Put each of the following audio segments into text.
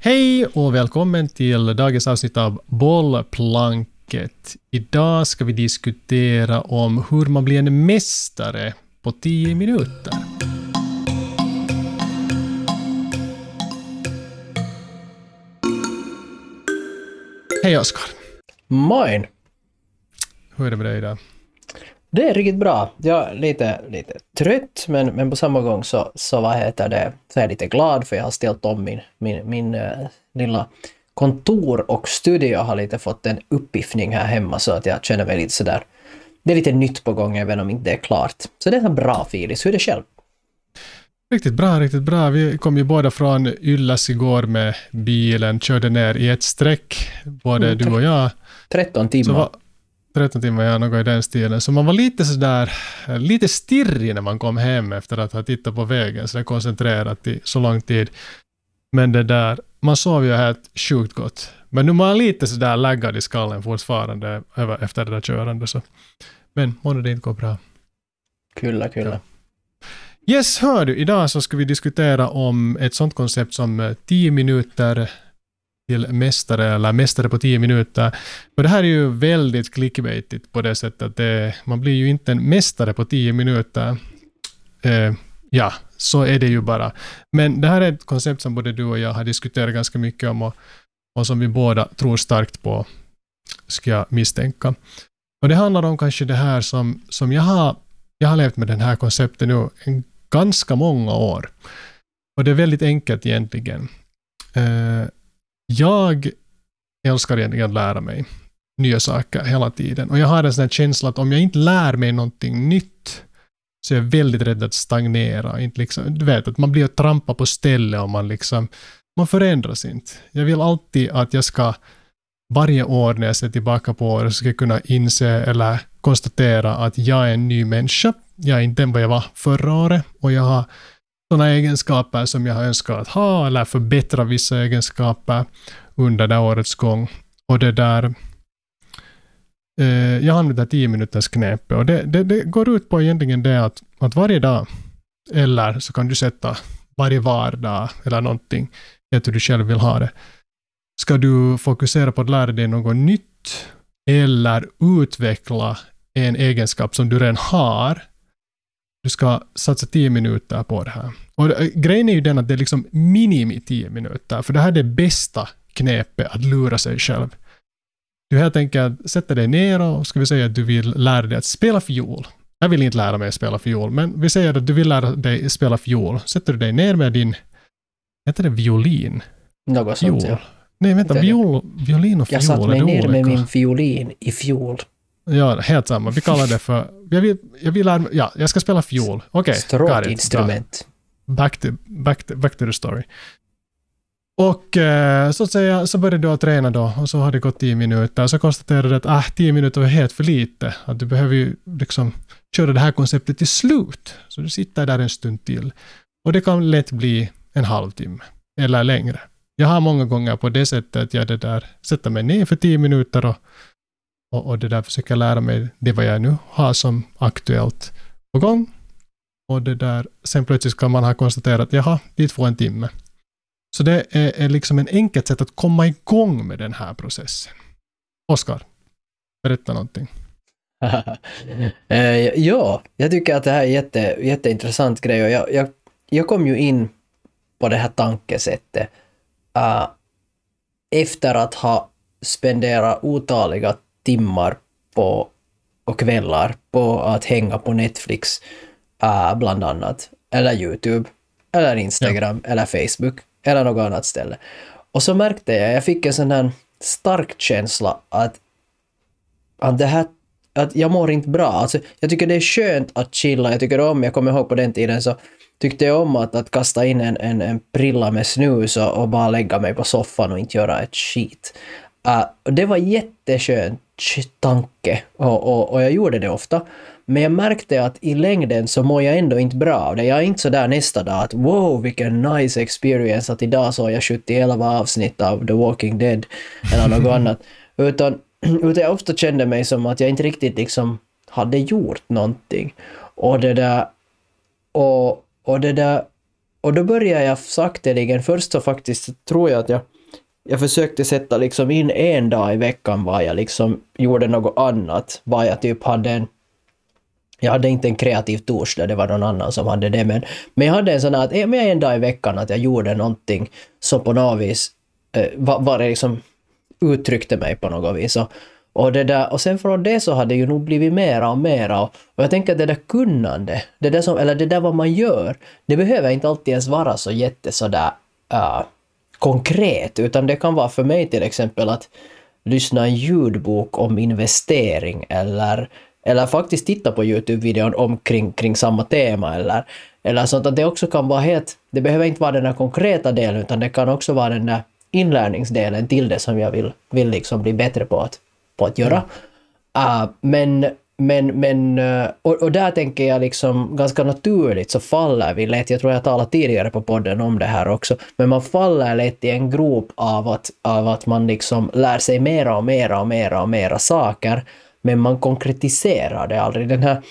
Hej och välkommen till dagens avsnitt av Bollplanket. Idag ska vi diskutera om hur man blir en mästare på 10 minuter. Hej Oskar! Moin! Hur är det med dig idag? Det är riktigt bra. Jag är lite, lite trött men, men på samma gång så, så, vad heter det, så är jag lite glad för jag har ställt om min, min, min uh, lilla kontor och studio har lite fått en uppiffning här hemma så att jag känner mig lite sådär. Det är lite nytt på gång även om inte det är klart. Så det är en bra Filis. Hur är det själv? Riktigt bra, riktigt bra. Vi kom ju båda från Yllas igår med bilen, körde ner i ett streck, både mm, du och jag. 13 timmar. 13 timmar, ja, något i den stilen. Så man var lite sådär, lite stirrig när man kom hem efter att ha tittat på vägen, så koncentrerat i så lång tid. Men det där, man sov ju helt sjukt gott. Men nu är man lite sådär laggad i skallen fortfarande efter det där körandet. Så. Men månne det inte går bra. Kulla, kulla. Ja. Yes, hör du, idag så ska vi diskutera om ett sånt koncept som 10 minuter till mästare eller mästare på tio minuter. Och det här är ju väldigt clickbaitigt på det sättet att det, man blir ju inte en mästare på tio minuter. Eh, ja, så är det ju bara. Men det här är ett koncept som både du och jag har diskuterat ganska mycket om och, och som vi båda tror starkt på, ska jag misstänka. Och det handlar om kanske det här som, som jag har, jag har levt med den här konceptet nu en ganska många år. Och det är väldigt enkelt egentligen. Eh, jag älskar egentligen att lära mig nya saker hela tiden. Och jag har en sån här känsla att om jag inte lär mig någonting nytt så är jag väldigt rädd att stagnera. Inte liksom, du vet, att man blir att trampa på stället och man liksom, man förändras inte. Jag vill alltid att jag ska varje år när jag ser tillbaka på året ska jag kunna inse eller konstatera att jag är en ny människa. Jag är inte den vad jag var förra året och jag har sådana egenskaper som jag har önskat ha eller förbättra vissa egenskaper under det årets gång. Och det där eh, jag använder 10 minuters knepet och det, det, det, går ut på egentligen det att, att varje dag, eller så kan du sätta varje vardag eller någonting, hur du själv vill ha det, ska du fokusera på att lära dig något nytt eller utveckla en egenskap som du redan har du ska satsa 10 minuter på det här. Och grejen är ju den att det är liksom minimi 10 minuter, för det här är det bästa knepet att lura sig själv. Du helt enkelt sätter dig ner och ska vi säga att du vill lära dig att spela fiol. Jag vill inte lära mig att spela fiol, men vi säger att du vill lära dig spela fiol. Sätter du dig ner med din, heter det violin? Något sånt, ja. Nej, vänta, viol, violin och fiol, Jag satt mig ner med min fiolin i fjol. Ja, helt samma. Vi kallar det för... Jag vill, jag vill lära Ja, jag ska spela fiol. Okej, okay, Stråkinstrument. Back to, back, to, back to the story. Och eh, så att säga, så började du att träna då och så har det gått tio minuter. Så konstaterade du att ah, tio minuter var helt för lite. Att du behöver ju liksom köra det här konceptet till slut. Så du sitter där en stund till. Och det kan lätt bli en halvtimme eller längre. Jag har många gånger på det sättet att jag det där, sätter mig ner för tio minuter och och, och det där försöker jag lära mig det vad jag nu har som aktuellt på gång. Och det där, sen plötsligt kan man ha konstaterat, jaha, dit får en timme. Så det är, är liksom en enkelt sätt att komma igång med den här processen. Oskar, berätta någonting. uh, ja, jag tycker att det här är jätte, jätteintressant grej och jag, jag, jag kom ju in på det här tankesättet uh, efter att ha spenderat otaliga timmar på, och kvällar på att hänga på Netflix, uh, bland annat. Eller YouTube, eller Instagram, ja. eller Facebook, eller något annat ställe. Och så märkte jag, jag fick en sån här stark känsla att, att det här att jag mår inte bra. Alltså, jag tycker det är skönt att chilla. Jag tycker om, jag kommer ihåg på den tiden så tyckte jag om att, att kasta in en, en, en prilla med snus och, och, bara lägga mig på soffan och inte göra ett skit. Uh, det var jätteskönt tanke och, och, och jag gjorde det ofta. Men jag märkte att i längden så mår jag ändå inte bra av det. Jag är inte så där nästa dag att wow vilken nice experience att idag såg jag 71 avsnitt av The Walking Dead eller något annat. Utan, utan jag ofta kände mig som att jag inte riktigt liksom hade gjort någonting. Och det där... Och, och det där... och då började jag sakteligen, först så faktiskt tror jag att jag, jag försökte sätta liksom in en dag i veckan var jag liksom gjorde något annat, var jag typ hade en jag hade inte en kreativ torsdag, det var någon annan som hade det, men, men jag hade en sån här att en dag i veckan att jag gjorde någonting som på något vis eh, var, var liksom uttryckte mig på något vis. Och, och, det där, och sen från det så har det ju nog blivit mera och mera. Och, och jag tänker att det där kunnande, det där, som, eller det där vad man gör, det behöver inte alltid ens vara så jätte sådär uh, äh, konkret, utan det kan vara för mig till exempel att lyssna en ljudbok om investering eller, eller faktiskt titta på Youtube-videon om kring, kring samma tema eller, eller sånt att det också kan vara helt, det behöver inte vara den där konkreta delen utan det kan också vara den där inlärningsdelen till det som jag vill, vill liksom bli bättre på att, på att göra. Uh, men men, men eh, och, och, där tänker jag liksom ganska naturligt så faller vi lätt, jag tror jag talade tidigare på podden om det här också, men man faller lätt i en grop av att, av att man liksom lär sig mera och mera och mera och mera saker, men man konkretiserar det aldrig. Den här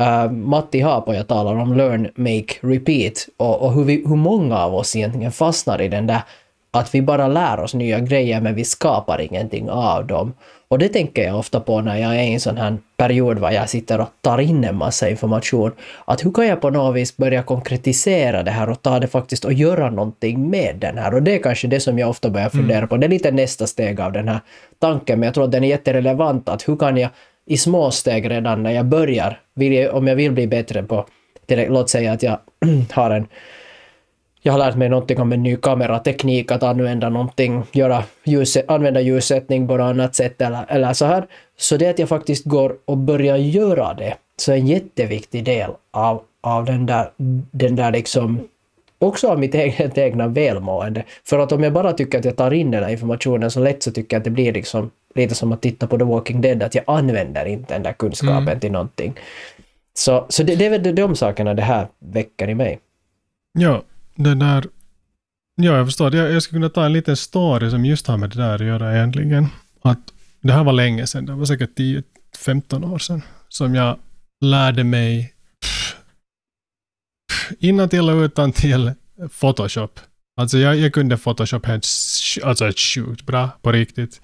uh, Matti Haapoja talar om learn, make, repeat och, och hur, vi, hur många av oss egentligen fastnar i den där att vi bara lär oss nya grejer men vi skapar ingenting av dem. Och det tänker jag ofta på när jag är i en sån här period var jag sitter och tar in en massa information. Att hur kan jag på något vis börja konkretisera det här och ta det faktiskt och göra någonting med den här. Och det är kanske det som jag ofta börjar fundera mm. på. Det är lite nästa steg av den här tanken, men jag tror att den är jätterelevant. Att hur kan jag i små steg redan när jag börjar, jag, om jag vill bli bättre på, låt säga att jag har en jag har lärt mig någonting om en ny kamerateknik, att använda någonting, göra ljus, använda ljussättning på något annat sätt eller, eller så här. Så det att jag faktiskt går och börjar göra det, så är en jätteviktig del av, av den där, den där liksom också av mitt eget egna välmående. För att om jag bara tycker att jag tar in den här informationen så lätt så tycker jag att det blir liksom lite som att titta på The Walking Dead, att jag använder inte den där kunskapen mm. till någonting. Så, så det, det är väl de sakerna det här väcker i mig. Ja, det där... Ja, jag förstår. Jag, jag skulle kunna ta en liten story som just har med det där att göra egentligen. Att det här var länge sedan, det var säkert 10-15 år sedan, som jag lärde mig innan till och utan till Photoshop. Alltså jag, jag kunde Photoshop helt alltså sjukt bra på riktigt.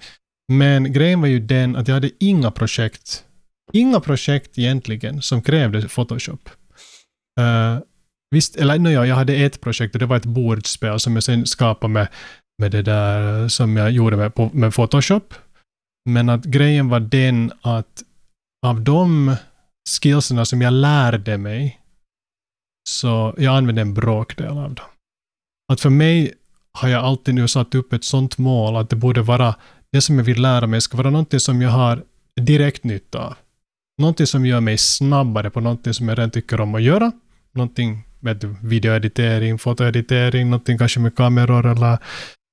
Men grejen var ju den att jag hade inga projekt, inga projekt egentligen som krävde Photoshop. Uh, Visst, eller no, ja, jag hade ett projekt och det var ett bordspel som jag sen skapade med, med det där som jag gjorde med, på, med Photoshop. Men att grejen var den att av de skillserna som jag lärde mig så jag använde en bråkdel av dem. Att för mig har jag alltid nu satt upp ett sånt mål att det borde vara det som jag vill lära mig ska vara någonting som jag har direkt nytta av. Någonting som gör mig snabbare på någonting som jag redan tycker om att göra. Någonting med videoeditering, fotoeditering, någonting kanske med kameror eller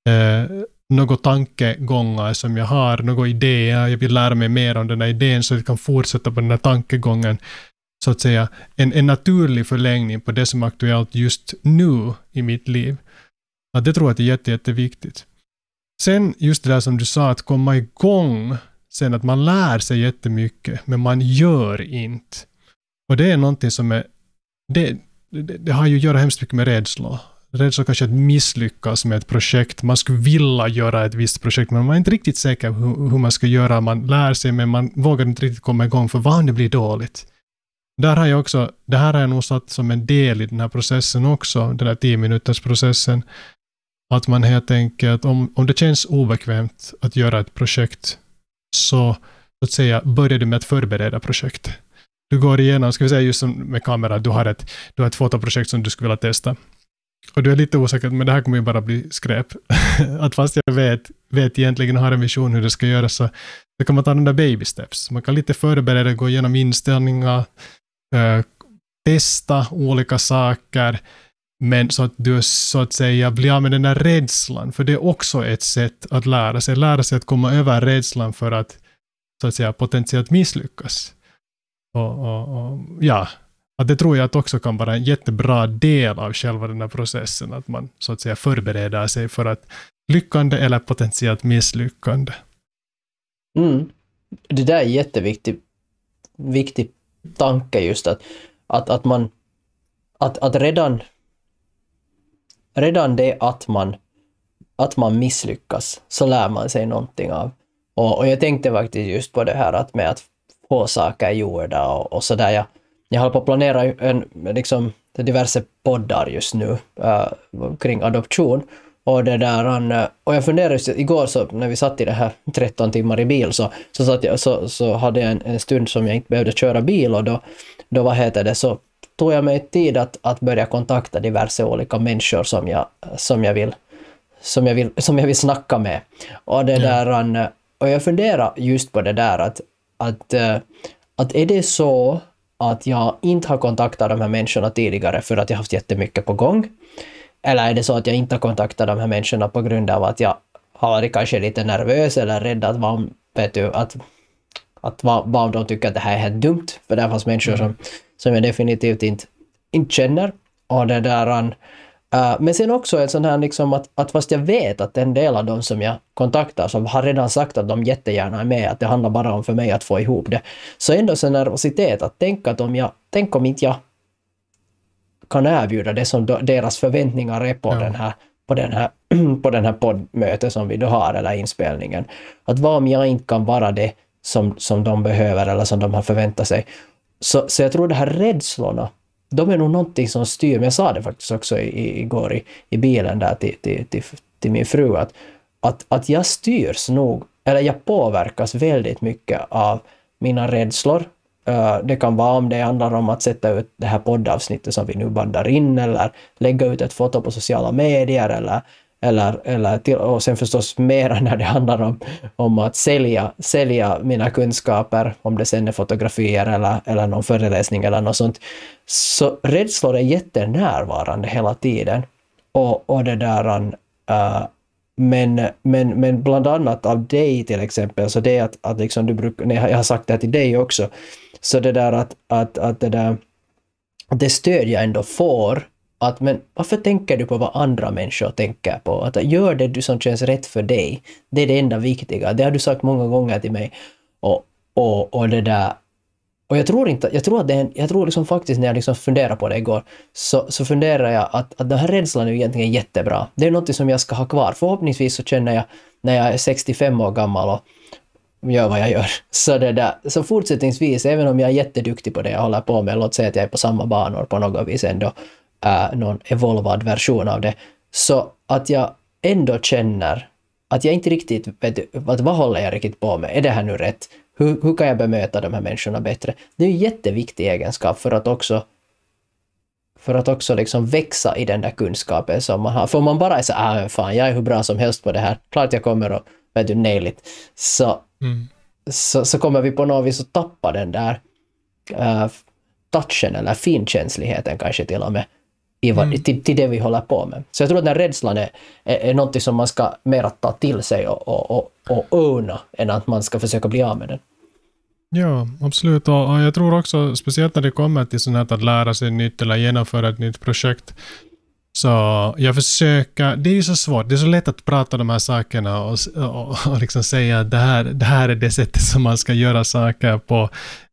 eh, några tankegångar som jag har, några idéer, jag vill lära mig mer om den här idén så att jag kan fortsätta på den här tankegången. Så att säga en, en naturlig förlängning på det som är aktuellt just nu i mitt liv. Att det tror jag är jätte, jätteviktigt. Sen just det där som du sa, att komma igång, sen att man lär sig jättemycket, men man gör inte. Och det är någonting som är, det, det, det, har ju att göra hemskt mycket med rädsla. Rädsla kanske att misslyckas med ett projekt. Man skulle vilja göra ett visst projekt, men man är inte riktigt säker hur, hur man ska göra. Man lär sig, men man vågar inte riktigt komma igång, för vad om det blir dåligt? Där har jag också, det här har jag nog satt som en del i den här processen också, den här tio minuters processen. Att man helt enkelt, om, om det känns obekvämt att göra ett projekt, så, så att säga, börjar du med att förbereda projektet du går igenom, ska vi säga just som med kamera, du har ett, du har ett fotoprojekt som du skulle vilja testa. Och du är lite osäker, men det här kommer ju bara bli skräp. att fast jag vet, vet egentligen har en vision hur det ska göras, så, så kan man ta de där baby steps. Man kan lite förbereda, gå igenom inställningar, äh, testa olika saker, men så att du så att säga blir av med den där rädslan, för det är också ett sätt att lära sig, lära sig att komma över rädslan för att så att säga potentiellt misslyckas. Och, och, och, ja, att det tror jag att också kan vara en jättebra del av själva den här processen, att man så att säga förbereder sig för att lyckande eller potentiellt misslyckande. Mm. Det där är en jätteviktig viktig tanke just att, att, att man att, att redan redan det att man, att man misslyckas, så lär man sig någonting av. Och, och jag tänkte faktiskt just på det här att med att få saker gjorda och, och sådär. Jag, jag håller på att planera en, liksom, diverse poddar just nu uh, kring adoption. Och, det där, uh, och jag funderade just igår så när vi satt i det här 13 timmar i bil så, så, satt jag, så, så hade jag en, en stund som jag inte behövde köra bil och då, då vad heter det, så tog jag mig tid att, att börja kontakta diverse olika människor som jag, som jag vill som jag vill, som jag vill snacka med. Och det ja. där, och jag funderar just på det där att, att, uh, att är det så att jag inte har kontaktat de här människorna tidigare för att jag haft jättemycket på gång? Eller är det så att jag inte har kontaktat de här människorna på grund av att jag har varit kanske lite nervös eller rädd att vad, vet du, att, att vad, vad de tycker att det här är helt dumt? För det fanns människor mm. som, som jag definitivt inte, inte känner. Och det där, Uh, men sen också en sån här liksom att, att fast jag vet att en del av de som jag kontaktar som har redan sagt att de jättegärna är med, att det handlar bara om för mig att få ihop det. Så ändå så nervositet att tänka att om jag, tänk om inte jag kan erbjuda det som deras förväntningar är på ja. den här på den här, på den här poddmötet som vi då har, eller inspelningen. Att vad om jag inte kan vara det som, som de behöver eller som de har förväntat sig. Så, så jag tror de här rädslorna de är nog någonting som styr, men jag sa det faktiskt också i, igår i, i bilen där till, till, till, till min fru, att, att, att jag styrs nog, eller jag påverkas väldigt mycket av mina rädslor. Eh, det kan vara om det handlar om att sätta ut det här poddavsnittet som vi nu bandar in, eller lägga ut ett foto på sociala medier, eller eller, eller till, och sen förstås mera när det handlar om, om att sälja, sälja mina kunskaper, om det sen är fotografier eller, eller någon föreläsning eller något sånt. Så rädslor är jättenärvarande hela tiden. Och, och det där, uh, men, men, men bland annat av dig till exempel, så det att, att liksom du brukar, jag har sagt det till dig också, så det där att, att, att det där, det stöd jag ändå får att men varför tänker du på vad andra människor tänker på? Att gör det du som känns rätt för dig. Det är det enda viktiga. Det har du sagt många gånger till mig. Och, och, och det där och jag tror inte, jag tror att det är en, jag tror liksom faktiskt när jag liksom funderar på det igår, så, så funderar jag att, att den här rädslan är egentligen jättebra. Det är något som jag ska ha kvar. Förhoppningsvis så känner jag när jag är 65 år gammal och gör vad jag gör. Så, det där, så fortsättningsvis, även om jag är jätteduktig på det jag håller på med, låt säga att jag är på samma banor på något vis ändå, äh, någon evolvad version av det. Så att jag ändå känner att jag inte riktigt vet vad, vad håller jag riktigt på med? Är det här nu rätt? Hur, hur kan jag bemöta de här människorna bättre? Det är en jätteviktig egenskap för att också för att också liksom växa i den där kunskapen som man har. För om man bara är så ah, fan jag är hur bra som helst på det här, klart jag kommer att, vet du, nail it. Så, mm. så, så kommer vi på något vis att tappa den där uh, touchen eller finkänsligheten kanske till och med i vad, mm. till, till det vi håller på med. Så jag tror att den rädslan är, är, är något som man ska mer ta till sig och, och, och, och owna än att man ska försöka bli av med den. Ja, absolut. Och, och jag tror också, speciellt när det kommer till sånt här att lära sig nytt eller genomföra ett nytt projekt, så jag försöker, det är ju så svårt, det är så lätt att prata de här sakerna och, och, och liksom säga att det här, det här är det sättet som man ska göra saker på.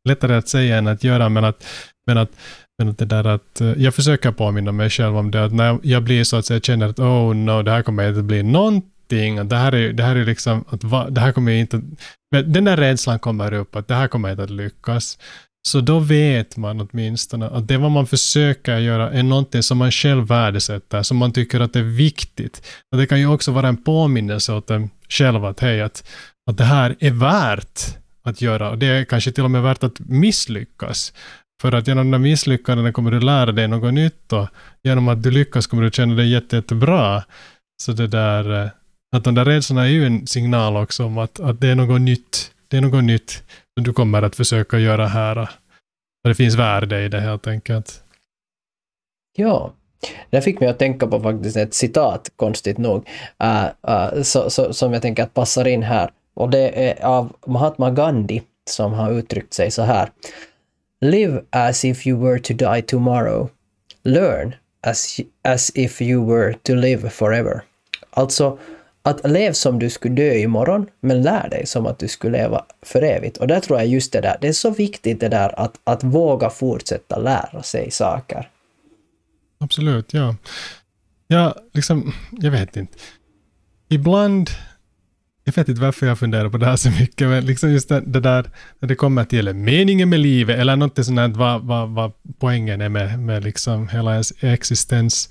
Lättare att säga än att göra, men att, men att men det där att eh, jag försöker påminna mig själv om det, att när jag blir så att säga, känner att oh no, det här kommer inte att bli någonting, det här är, det här är liksom, att va, det här kommer inte den där rädslan kommer upp, att det här kommer inte att lyckas. Så då vet man åtminstone att det vad man försöker göra är någonting som man själv värdesätter, som man tycker att det är viktigt. Och det kan ju också vara en påminnelse åt en själv att hej, att, att det här är värt att göra. Och det är kanske till och med värt att misslyckas. För att genom de misslyckandena kommer du lära dig något nytt och genom att du lyckas kommer du känna dig jätte, jättebra. Så det där, eh, att de där rädslorna är ju en signal också om att, att det är något nytt. Det är något nytt som du kommer att försöka göra här. Och det finns värde i det helt enkelt. Ja, det fick mig att tänka på faktiskt ett citat, konstigt nog, eh, eh, uh, uh, so, so, som jag tänker att passar in här. Och det är av Mahatma Gandhi som har uttryckt sig så här. Live as if you were to die tomorrow. Learn as, as if you were to live forever. Alltså, att lev som du skulle dö imorgon, men lär dig som att du skulle leva för evigt. Och där tror jag just det där, det är så viktigt det där att, att våga fortsätta lära sig saker. Absolut, ja. Ja, liksom, jag vet inte. Ibland, jag vet inte varför jag funderar på det här så mycket, men liksom just det, det där när det kommer till meningen med livet eller något sånt här, vad, vad, vad poängen är med, med liksom hela ens existens.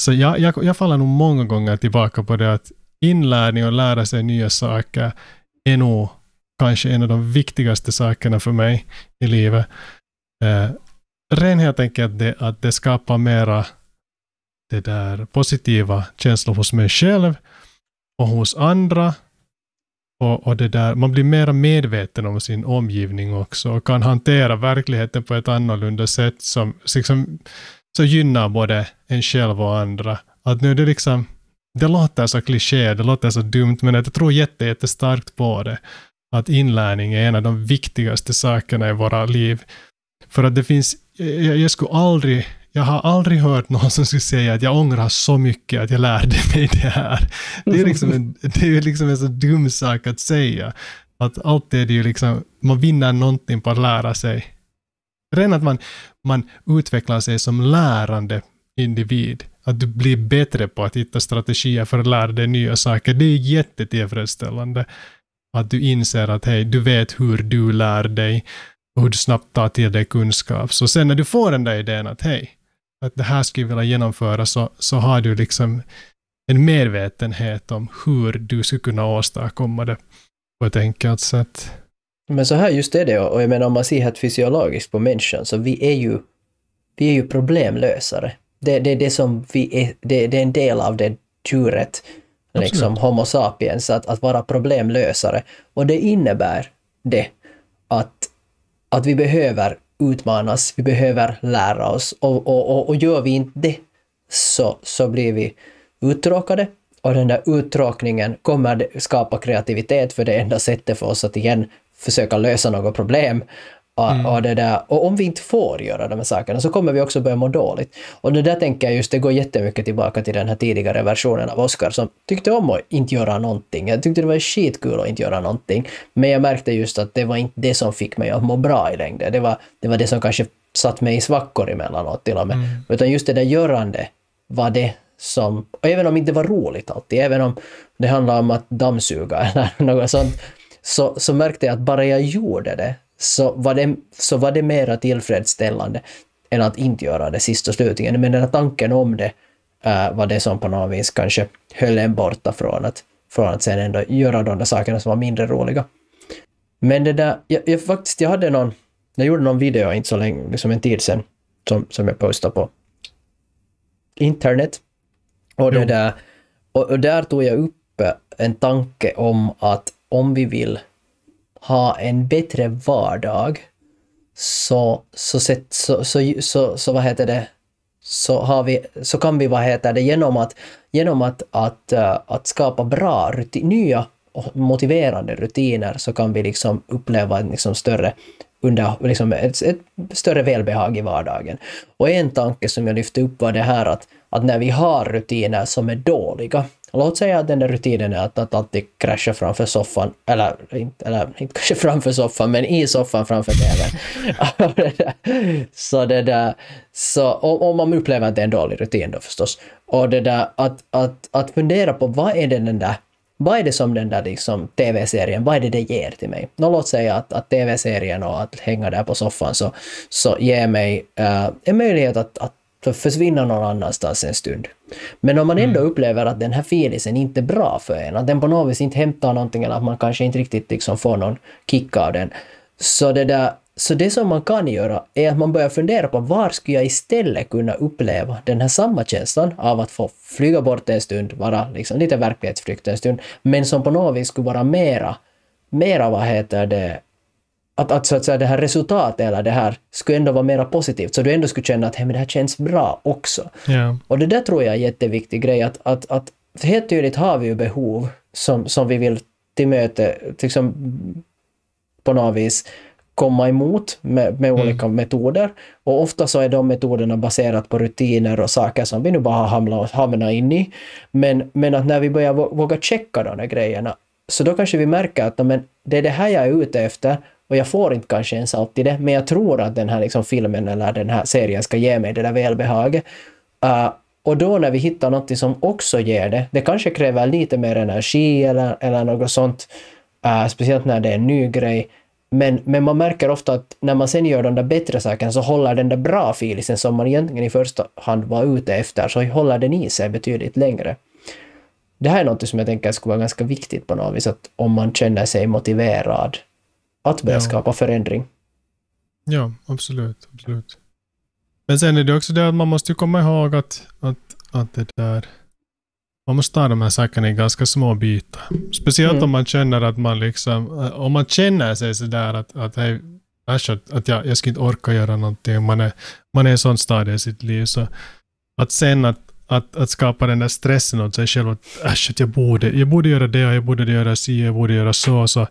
Så jag, jag, jag faller nog många gånger tillbaka på det att inlärning och lära sig nya saker är nog kanske en av de viktigaste sakerna för mig i livet. Eh, ren helt enkelt det, att det skapar mera det där positiva känslor hos mig själv och hos andra. Och, och det där, man blir mer medveten om sin omgivning också och kan hantera verkligheten på ett annorlunda sätt som liksom, så gynnar både en själv och andra. Att nu det liksom, det låter så kliché, det låter så dumt, men jag tror jätte, jättestarkt på det. Att inlärning är en av de viktigaste sakerna i våra liv. För att det finns, jag, jag skulle aldrig jag har aldrig hört någon som skulle säga att jag ångrar så mycket att jag lärde mig det här. Det är liksom en, det är liksom en så dum sak att säga. Att alltid är det ju liksom, man vinner någonting på att lära sig. Redan att man, man utvecklar sig som lärande individ. Att du blir bättre på att hitta strategier för att lära dig nya saker. Det är jättetillfredsställande. Att du inser att hej, du vet hur du lär dig och hur du snabbt tar till dig kunskap. Så sen när du får den där idén att hej, att det här skulle vilja genomföra så, så har du liksom en medvetenhet om hur du skulle kunna åstadkomma det på ett enkelt sätt. Men så här just är det och jag menar om man ser helt fysiologiskt på människan så vi är ju, vi är ju problemlösare. Det, det är det som vi är, det, det är en del av det djuret, liksom Homo sapiens, att, att vara problemlösare. Och det innebär det att, att vi behöver utmanas, vi behöver lära oss. Och, och, och, och gör vi inte det så, så blir vi uttråkade. Och den där uttråkningen kommer skapa kreativitet för det enda sättet för oss att igen försöka lösa något problem Mm. Och, det där, och om vi inte får göra de här sakerna så kommer vi också börja må dåligt. Och det där tänker jag just, det går jättemycket tillbaka till den här tidigare versionen av Oscar som tyckte om att inte göra någonting. Jag tyckte det var skitkul att inte göra någonting. Men jag märkte just att det var inte det som fick mig att må bra i längden. Det var det, var det som kanske satt mig i svackor emellanåt till och med. Mm. Utan just det där görande var det som, och även om det inte var roligt alltid, även om det handlade om att dammsuga eller något sånt, så, så märkte jag att bara jag gjorde det så var det, så var det mera tillfredsställande än att inte göra det sist och slutligen. Men den här tanken om det uh, var det som på något vis kanske höll en borta från att, från att sen ändå göra de där sakerna som var mindre roliga. Men det där, jag, jag faktiskt, jag hade någon, jag gjorde någon video inte så länge, liksom en tid sedan, som, som jag postade på internet. Och, det där, och, och där tog jag upp en tanke om att om vi vill ha en bättre vardag så, så, så, så, så, så, så vad heter det, så, har vi, så kan vi, vad heter det, genom att, genom att, att, eh, att skapa bra rutin, nya och motiverande rutiner så kan vi liksom uppleva en liksom större under liksom ett, ett, större välbehag i vardagen. Och en tanke som jag lyfte upp var det här att, att när vi har rutiner som är dåliga, Låt säga att den där rutinen är att, att alltid krascha framför soffan, eller, eller inte kanske framför soffan, men i soffan framför tvn. så det där, så om man upplever att det är en dålig rutin då förstås. Och det där att, att, att fundera på vad är det den där vad är det som den där liksom tv-serien, vad är det det ger till mig? Nå, låt säga att, att tv-serien och att hänga där på soffan så, så ger mig uh, en möjlighet att, att försvinna någon annanstans en stund. Men om man ändå mm. upplever att den här filisen inte är bra för en, att den på något vis inte hämtar någonting eller att man kanske inte riktigt liksom får någon kick av den. Så det, där, så det som man kan göra är att man börjar fundera på var skulle jag istället kunna uppleva den här samma känslan av att få flyga bort en stund, vara liksom lite verklighetsflykt en stund, men som på något vis skulle vara mera, mera vad heter det, att, att, så att säga, det här resultatet eller det här skulle ändå vara mera positivt, så du ändå skulle känna att hey, men det här känns bra också. Yeah. Och det där tror jag är en jätteviktig grej, att, att, att helt tydligt har vi ju behov som, som vi vill till möte, liksom på något vis komma emot med, med mm. olika mm. metoder. Och ofta så är de metoderna baserat på rutiner och saker som vi nu bara har hamnat, hamnat in i. Men, men att när vi börjar våga checka de här grejerna, så då kanske vi märker att men, det är det här jag är ute efter och jag får inte kanske ens alltid det, men jag tror att den här liksom filmen eller den här serien ska ge mig det där välbehaget. Uh, och då när vi hittar något som också ger det, det kanske kräver lite mer energi eller, eller något sånt, uh, speciellt när det är en ny grej, men, men man märker ofta att när man sen gör de där bättre sakerna så håller den där bra filisen som man egentligen i första hand var ute efter, så håller den i sig betydligt längre. Det här är något som jag tänker skulle vara ganska viktigt på något vis, att om man känner sig motiverad att börja ja. skapa förändring. Ja, absolut, absolut. Men sen är det också det att man måste komma ihåg att, att, att det där man måste ta de här sakerna i ganska små bitar. Speciellt mm. om man känner att man liksom, om man känner sig sådär att, att, hej, att, jag, jag ska inte orka göra någonting. Man är, man är i sån stadie i sitt liv. Så att sen att, att, att skapa den där stressen åt sig själv, att äsch, att jag borde, jag borde göra det, jag borde göra si, jag borde göra så. Så,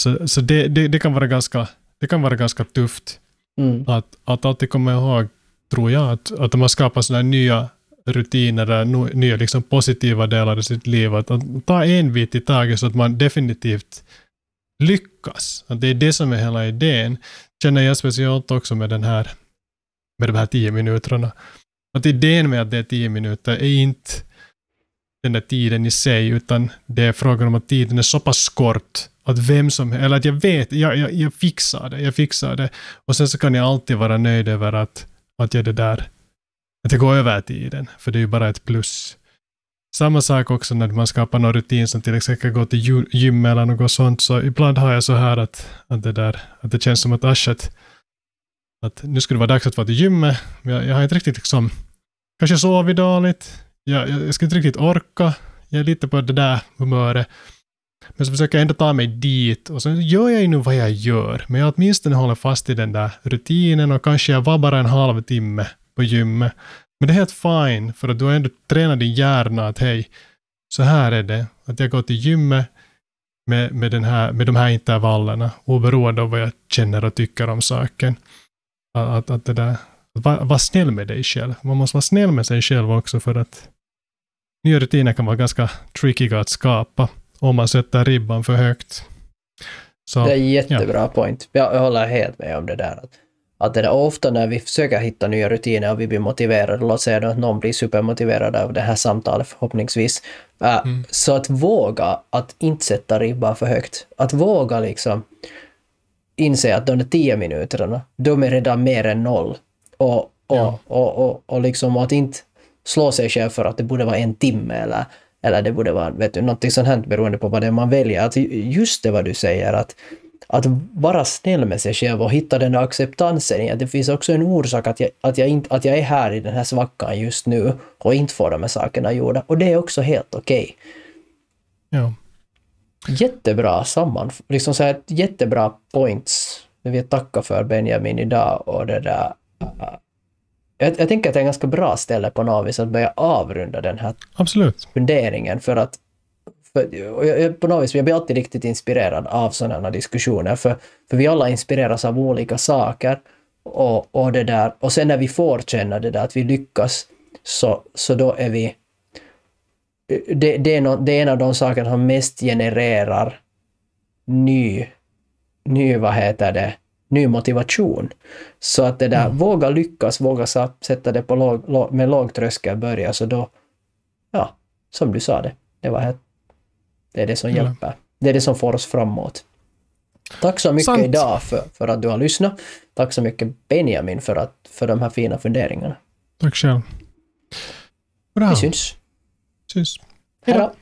så, så det, det, det, kan vara ganska, det kan vara ganska tufft. Mm. Att, att alltid komma ihåg, tror jag, att, att man skapar sådana nya rutiner, nya liksom positiva delar i sitt liv. Att, att ta en bit i taget så att man definitivt lyckas. Att det är det som är hela idén. Känner jag speciellt också med den här med de här tio minuterna. Att idén med att det är tio minuter är inte den där tiden i sig, utan det är frågan om att tiden är så pass kort att vem som eller att jag vet, jag, jag, jag fixar det, jag fixar det. Och sen så kan jag alltid vara nöjd över att, att jag det där att det går över tiden, för det är ju bara ett plus. Samma sak också när man skapar någon rutin som till exempel gå till gym eller något sånt, så ibland har jag så här att, att, det, där, att det känns som att asch, att nu skulle det vara dags att vara till gymmet, men jag, jag har inte riktigt liksom, kanske sovit dåligt, jag, jag, jag ska inte riktigt orka, jag är lite på det där humöret. Men så försöker jag ändå ta mig dit och så gör jag ju nu vad jag gör, men jag åtminstone håller fast i den där rutinen och kanske jag var bara en halvtimme på gymmet. Men det är helt fine, för att du har ändå tränat din hjärna att hej, så här är det. Att jag går till gymmet med, med, den här, med de här intervallerna, oberoende av vad jag känner och tycker om saken. Att, att, det där, var, var snäll med dig själv. Man måste vara snäll med sig själv också för att nya rutiner kan vara ganska trickiga att skapa om man sätter ribban för högt. Så, det är jättebra ja. point. Jag håller helt med om det där. Att att det är ofta när vi försöker hitta nya rutiner och vi blir motiverade, låt säga att någon blir supermotiverad av det här samtalet förhoppningsvis, äh, mm. så att våga att inte sätta ribban för högt. Att våga liksom inse att de där tio minuterna, de är redan mer än noll. Och, och, ja. och, och, och, liksom att inte slå sig själv för att det borde vara en timme eller, eller det borde vara vet du, någonting sånt här beroende på vad det är man väljer. Att just det vad du säger, att att vara snäll med sig själv och hitta den där acceptansen i att det finns också en orsak att jag, att, jag inte, att jag är här i den här svackan just nu och inte får de här sakerna gjorda. Och det är också helt okej. Okay. Ja. Jättebra samman, liksom så här, jättebra points. Jag vill tacka för Benjamin idag och det där. Jag, jag tänker att det är en ganska bra ställe på något vis att börja avrunda den här Absolut. funderingen för att för, på något vis, jag blir alltid riktigt inspirerad av sådana diskussioner, för, för vi alla inspireras av olika saker. Och, och det där, och sen när vi får känna det där att vi lyckas, så, så då är vi... Det, det, är no, det är en av de sakerna som mest genererar ny, ny, vad heter det, ny motivation. Så att det där, mm. våga lyckas, våga sätta det på låg, låg, med låg tröskel börja, så då, ja, som du sa det, det var helt det är det som ja. hjälper. Det är det som får oss framåt. Tack så mycket Sant. idag för, för att du har lyssnat. Tack så mycket Benjamin för, att, för de här fina funderingarna. Tack själv. Bra. Vi syns. Syns. Hej då.